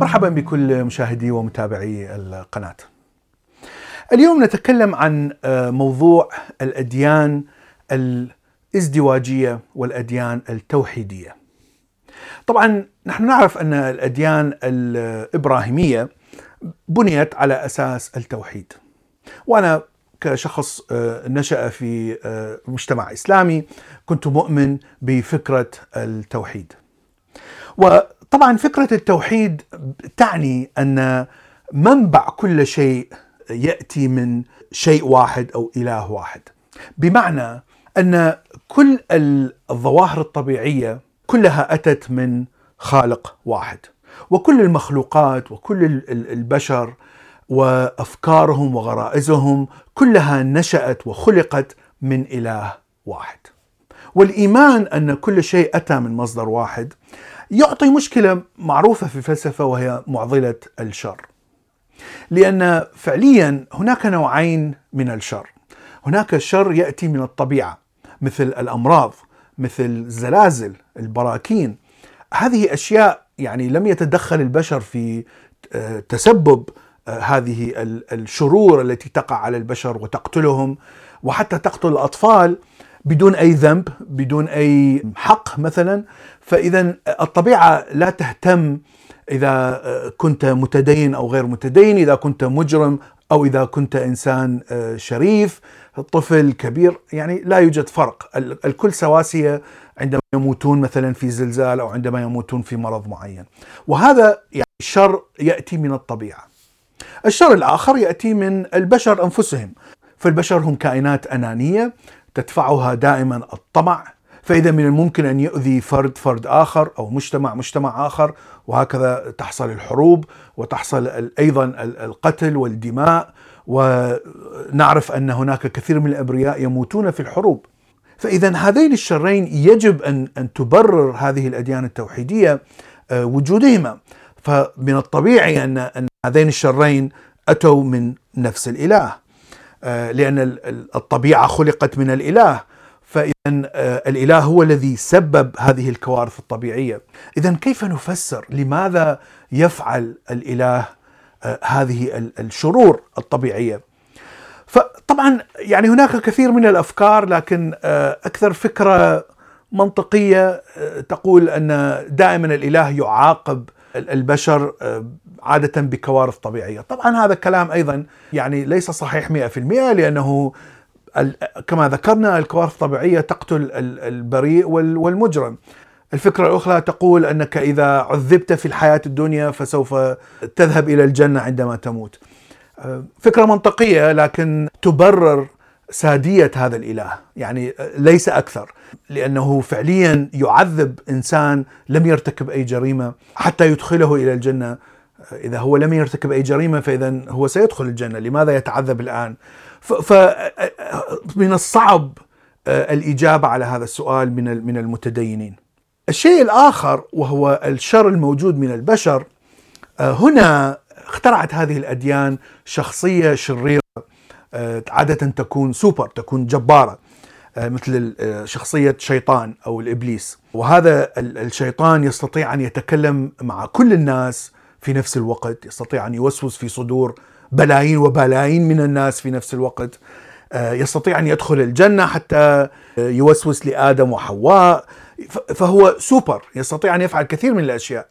مرحبا بكل مشاهدي ومتابعي القناة. اليوم نتكلم عن موضوع الأديان الازدواجية والأديان التوحيدية. طبعا نحن نعرف أن الأديان الإبراهيمية بنيت على أساس التوحيد. وأنا كشخص نشأ في مجتمع إسلامي كنت مؤمن بفكرة التوحيد. وطبعا فكرة التوحيد تعني أن منبع كل شيء يأتي من شيء واحد أو إله واحد. بمعنى أن كل الظواهر الطبيعية كلها أتت من خالق واحد. وكل المخلوقات وكل البشر وأفكارهم وغرائزهم كلها نشأت وخلقت من إله واحد. والإيمان أن كل شيء أتى من مصدر واحد يعطي مشكلة معروفة في الفلسفة وهي معضلة الشر. لأن فعليا هناك نوعين من الشر. هناك الشر يأتي من الطبيعة مثل الأمراض، مثل الزلازل، البراكين. هذه أشياء يعني لم يتدخل البشر في تسبب هذه الشرور التي تقع على البشر وتقتلهم وحتى تقتل الأطفال بدون أي ذنب، بدون أي حق مثلا، فاذا الطبيعة لا تهتم إذا كنت متدين أو غير متدين، إذا كنت مجرم أو إذا كنت إنسان شريف، طفل كبير، يعني لا يوجد فرق، الكل سواسية عندما يموتون مثلا في زلزال أو عندما يموتون في مرض معين. وهذا يعني الشر يأتي من الطبيعة. الشر الآخر يأتي من البشر أنفسهم، فالبشر هم كائنات أنانية تدفعها دائما الطمع، فإذا من الممكن أن يؤذي فرد فرد آخر أو مجتمع مجتمع آخر وهكذا تحصل الحروب وتحصل أيضا القتل والدماء ونعرف أن هناك كثير من الأبرياء يموتون في الحروب. فإذا هذين الشرين يجب أن أن تبرر هذه الأديان التوحيدية وجودهما، فمن الطبيعي أن أن هذين الشرين أتوا من نفس الإله. لأن الطبيعة خلقت من الإله، فاذا الإله هو الذي سبب هذه الكوارث الطبيعية. اذا كيف نفسر لماذا يفعل الإله هذه الشرور الطبيعية؟ فطبعا يعني هناك كثير من الأفكار لكن أكثر فكرة منطقية تقول أن دائما الإله يعاقب البشر عادة بكوارث طبيعية، طبعا هذا الكلام أيضا يعني ليس صحيح 100% لأنه كما ذكرنا الكوارث الطبيعية تقتل البريء والمجرم. الفكرة الأخرى تقول أنك إذا عذبت في الحياة الدنيا فسوف تذهب إلى الجنة عندما تموت. فكرة منطقية لكن تبرر سادية هذا الإله، يعني ليس أكثر، لأنه فعليا يعذب إنسان لم يرتكب أي جريمة حتى يدخله إلى الجنة، إذا هو لم يرتكب أي جريمة فاذا هو سيدخل الجنة، لماذا يتعذب الآن؟ فمن الصعب الإجابة على هذا السؤال من من المتدينين. الشيء الآخر وهو الشر الموجود من البشر هنا اخترعت هذه الأديان شخصية شريرة عادة تكون سوبر تكون جبارة مثل شخصية شيطان أو الإبليس. وهذا الشيطان يستطيع أن يتكلم مع كل الناس في نفس الوقت يستطيع أن يوسوس في صدور بلايين وبلايين من الناس في نفس الوقت. يستطيع أن يدخل الجنة حتى يوسوس لآدم وحواء. فهو سوبر يستطيع أن يفعل كثير من الأشياء.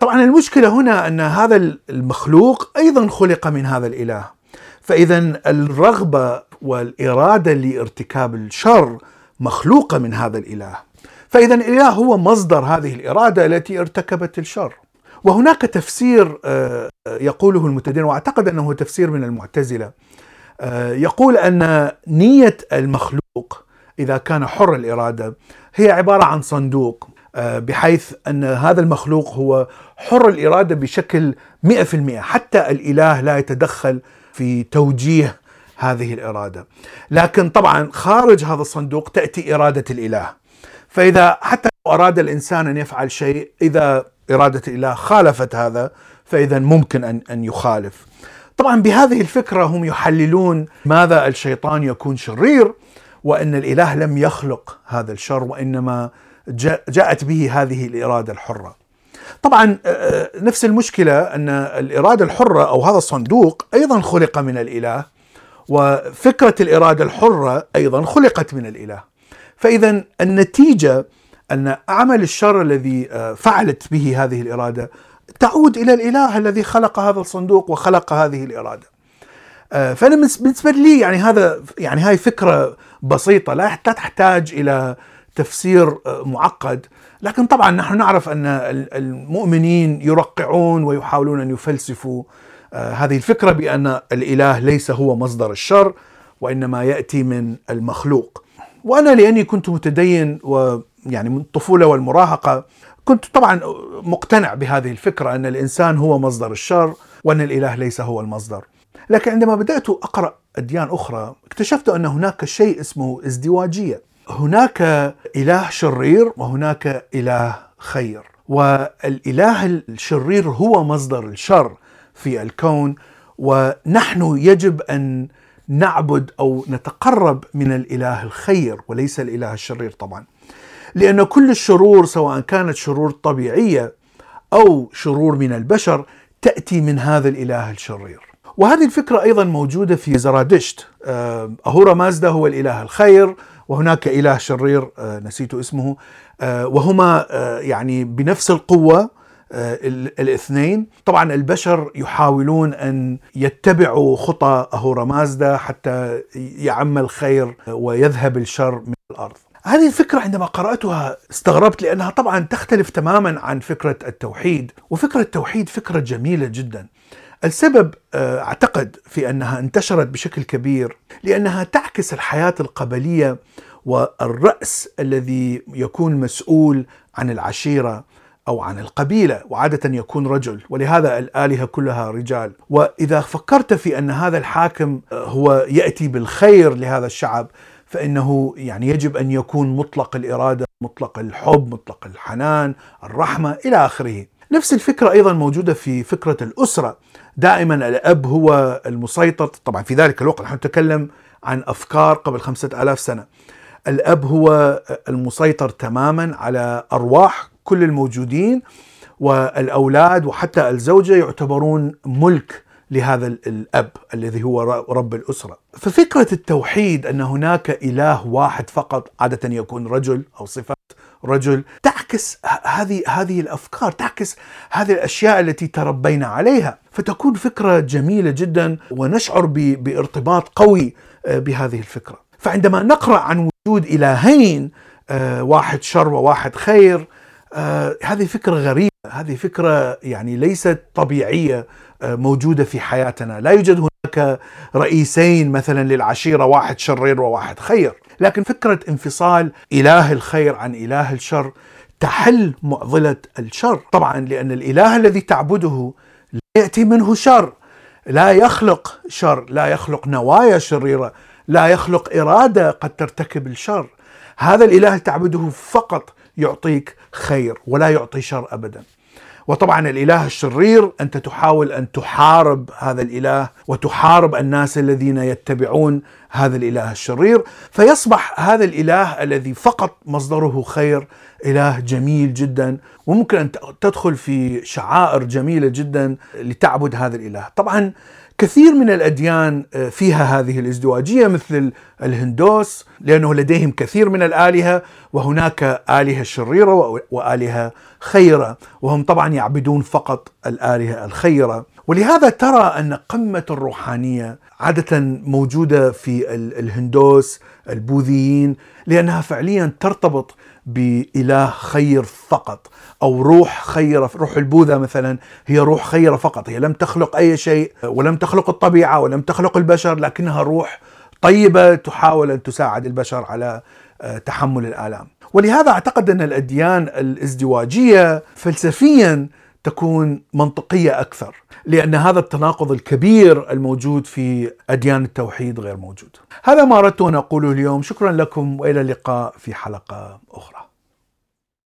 طبعا المشكلة هنا أن هذا المخلوق أيضا خلق من هذا الإله. فإذا الرغبة والإرادة لارتكاب الشر مخلوقة من هذا الإله. فإذا الإله هو مصدر هذه الإرادة التي ارتكبت الشر. وهناك تفسير يقوله المتدين وأعتقد أنه تفسير من المعتزلة يقول أن نية المخلوق إذا كان حر الإرادة هي عبارة عن صندوق بحيث أن هذا المخلوق هو حر الإرادة بشكل 100% حتى الإله لا يتدخل في توجيه هذه الإرادة. لكن طبعا خارج هذا الصندوق تأتي إرادة الإله. فإذا حتى لو أراد الإنسان أن يفعل شيء إذا إرادة الإله خالفت هذا فاذا ممكن ان أن يخالف. طبعا بهذه الفكرة هم يحللون ماذا الشيطان يكون شرير وأن الإله لم يخلق هذا الشر وإنما جاءت به هذه الإرادة الحرة. طبعا آه، نفس المشكلة أن الإرادة الحرة أو هذا الصندوق أيضا خلق من الإله وفكرة الإرادة الحرة أيضا خلقت من الإله فإذا النتيجة أن عمل الشر الذي آه، فعلت به هذه الإرادة تعود إلى الإله الذي خلق هذا الصندوق وخلق هذه الإرادة. آه، فأنا بالنسبة لي يعني هذا يعني هاي فكرة بسيطة لا تحتاج إلى تفسير آه، معقد لكن طبعا نحن نعرف أن المؤمنين يرقعون ويحاولون أن يفلسفوا هذه الفكرة بأن الإله ليس هو مصدر الشر وإنما يأتي من المخلوق. وأنا لأني كنت متدين ويعني من الطفولة والمراهقة كنت طبعا مقتنع بهذه الفكرة أن الإنسان هو مصدر الشر وأن الإله ليس هو المصدر. لكن عندما بدأت أقرأ أديان أخرى اكتشفت أن هناك شيء اسمه ازدواجية. هناك إله شرير وهناك إله خير. والإله الشرير هو مصدر الشر في الكون ونحن يجب أن نعبد أو نتقرب من الإله الخير وليس الإله الشرير طبعا. لأن كل الشرور سواء كانت شرور طبيعية أو شرور من البشر تأتي من هذا الإله الشرير. وهذه الفكرة أيضا موجودة في زرادشت. آه، أهورا مازدا هو الإله الخير وهناك إله شرير آه، نسيت اسمه آه، وهما يعني بنفس القوة الاثنين. طبعا البشر يحاولون أن يتبعوا خطى أهورا مازدا حتى يعم الخير ويذهب الشر من الأرض. هذه الفكرة عندما قرأتها استغربت لأنها طبعا تختلف تماما عن فكرة التوحيد. وفكرة التوحيد فكرة جميلة جدا. السبب آه، أعتقد في أنها انتشرت بشكل كبير لأنها تعكس الحياة القبلية والرأس الذي يكون مسؤول عن العشيرة أو عن القبيلة وعادة يكون رجل ولهذا الآلهة كلها رجال. وإذا فكرت في أن هذا الحاكم آه، هو يأتي بالخير لهذا الشعب فإنه يعني يجب أن يكون مطلق الإرادة مطلق الحب مطلق الحنان الرحمة إلى آخره. نفس الفكرة أيضا موجودة في فكرة الأسرة. دائما الأب هو المسيطر. طبعا في ذلك الوقت نحن نتكلم عن أفكار قبل خمسة ألاف سنة. الأب هو المسيطر تماما على أرواح كل الموجودين والأولاد وحتى الزوجة يعتبرون ملك لهذا الأب الذي هو رب الأسرة. ففكرة التوحيد أن هناك إله واحد فقط عادة يكون رجل أو صفات رجل تعكس هذه هذه الأفكار، تعكس هذه الأشياء التي تربينا عليها، فتكون فكرة جميلة جدا ونشعر بارتباط قوي آه، بهذه الفكرة. فعندما نقرأ عن وجود إلهين آه، واحد شر وواحد خير آه هذه فكرة غريبة. هذه فكرة يعني ليست طبيعية آه موجودة في حياتنا. لا يوجد هناك رئيسين مثلا للعشيرة واحد شرير وواحد خير. لكن فكرة انفصال إله الخير عن إله الشر تحل معضلة الشر. طبعا لأن الإله الذي تعبده لا يأتي منه شر لا يخلق شر لا يخلق نوايا شريرة لا يخلق إرادة قد ترتكب الشر. هذا الإله تعبده فقط يعطيك خير ولا يعطي شر ابدا. وطبعا الإله الشرير أنت تحاول أن تحارب هذا الإله وتحارب الناس الذين يتبعون هذا الإله الشرير فيصبح هذا الإله الذي فقط مصدره خير إله جميل جدا وممكن أن تدخل في شعائر جميلة جدا لتعبد هذا الإله. طبعا كثير من الأديان آه، فيها هذه الازدواجية مثل الهندوس لأنه لديهم كثير من الآلهة وهناك آلهة شريرة وآلهة خيرة وهم طبعا يعبدون فقط الآلهة الخيرة. ولهذا ترى أن قمة الروحانية عادة موجودة في الهندوس البوذيين لأنها فعليا ترتبط بإله خير فقط أو روح خيرة روح البوذا مثلا هي روح خيرة فقط هي لم تخلق أي شيء ولم تخلق الطبيعة ولم تخلق البشر لكنها روح طيبة تحاول أن تساعد البشر على آه، تحمل الآلام. ولهذا أعتقد أن الأديان الازدواجية فلسفيا تكون منطقية أكثر لأن هذا التناقض الكبير الموجود في أديان التوحيد غير موجود. هذا ما أردت أن أقوله اليوم. شكرا لكم وإلى اللقاء في حلقة أخرى.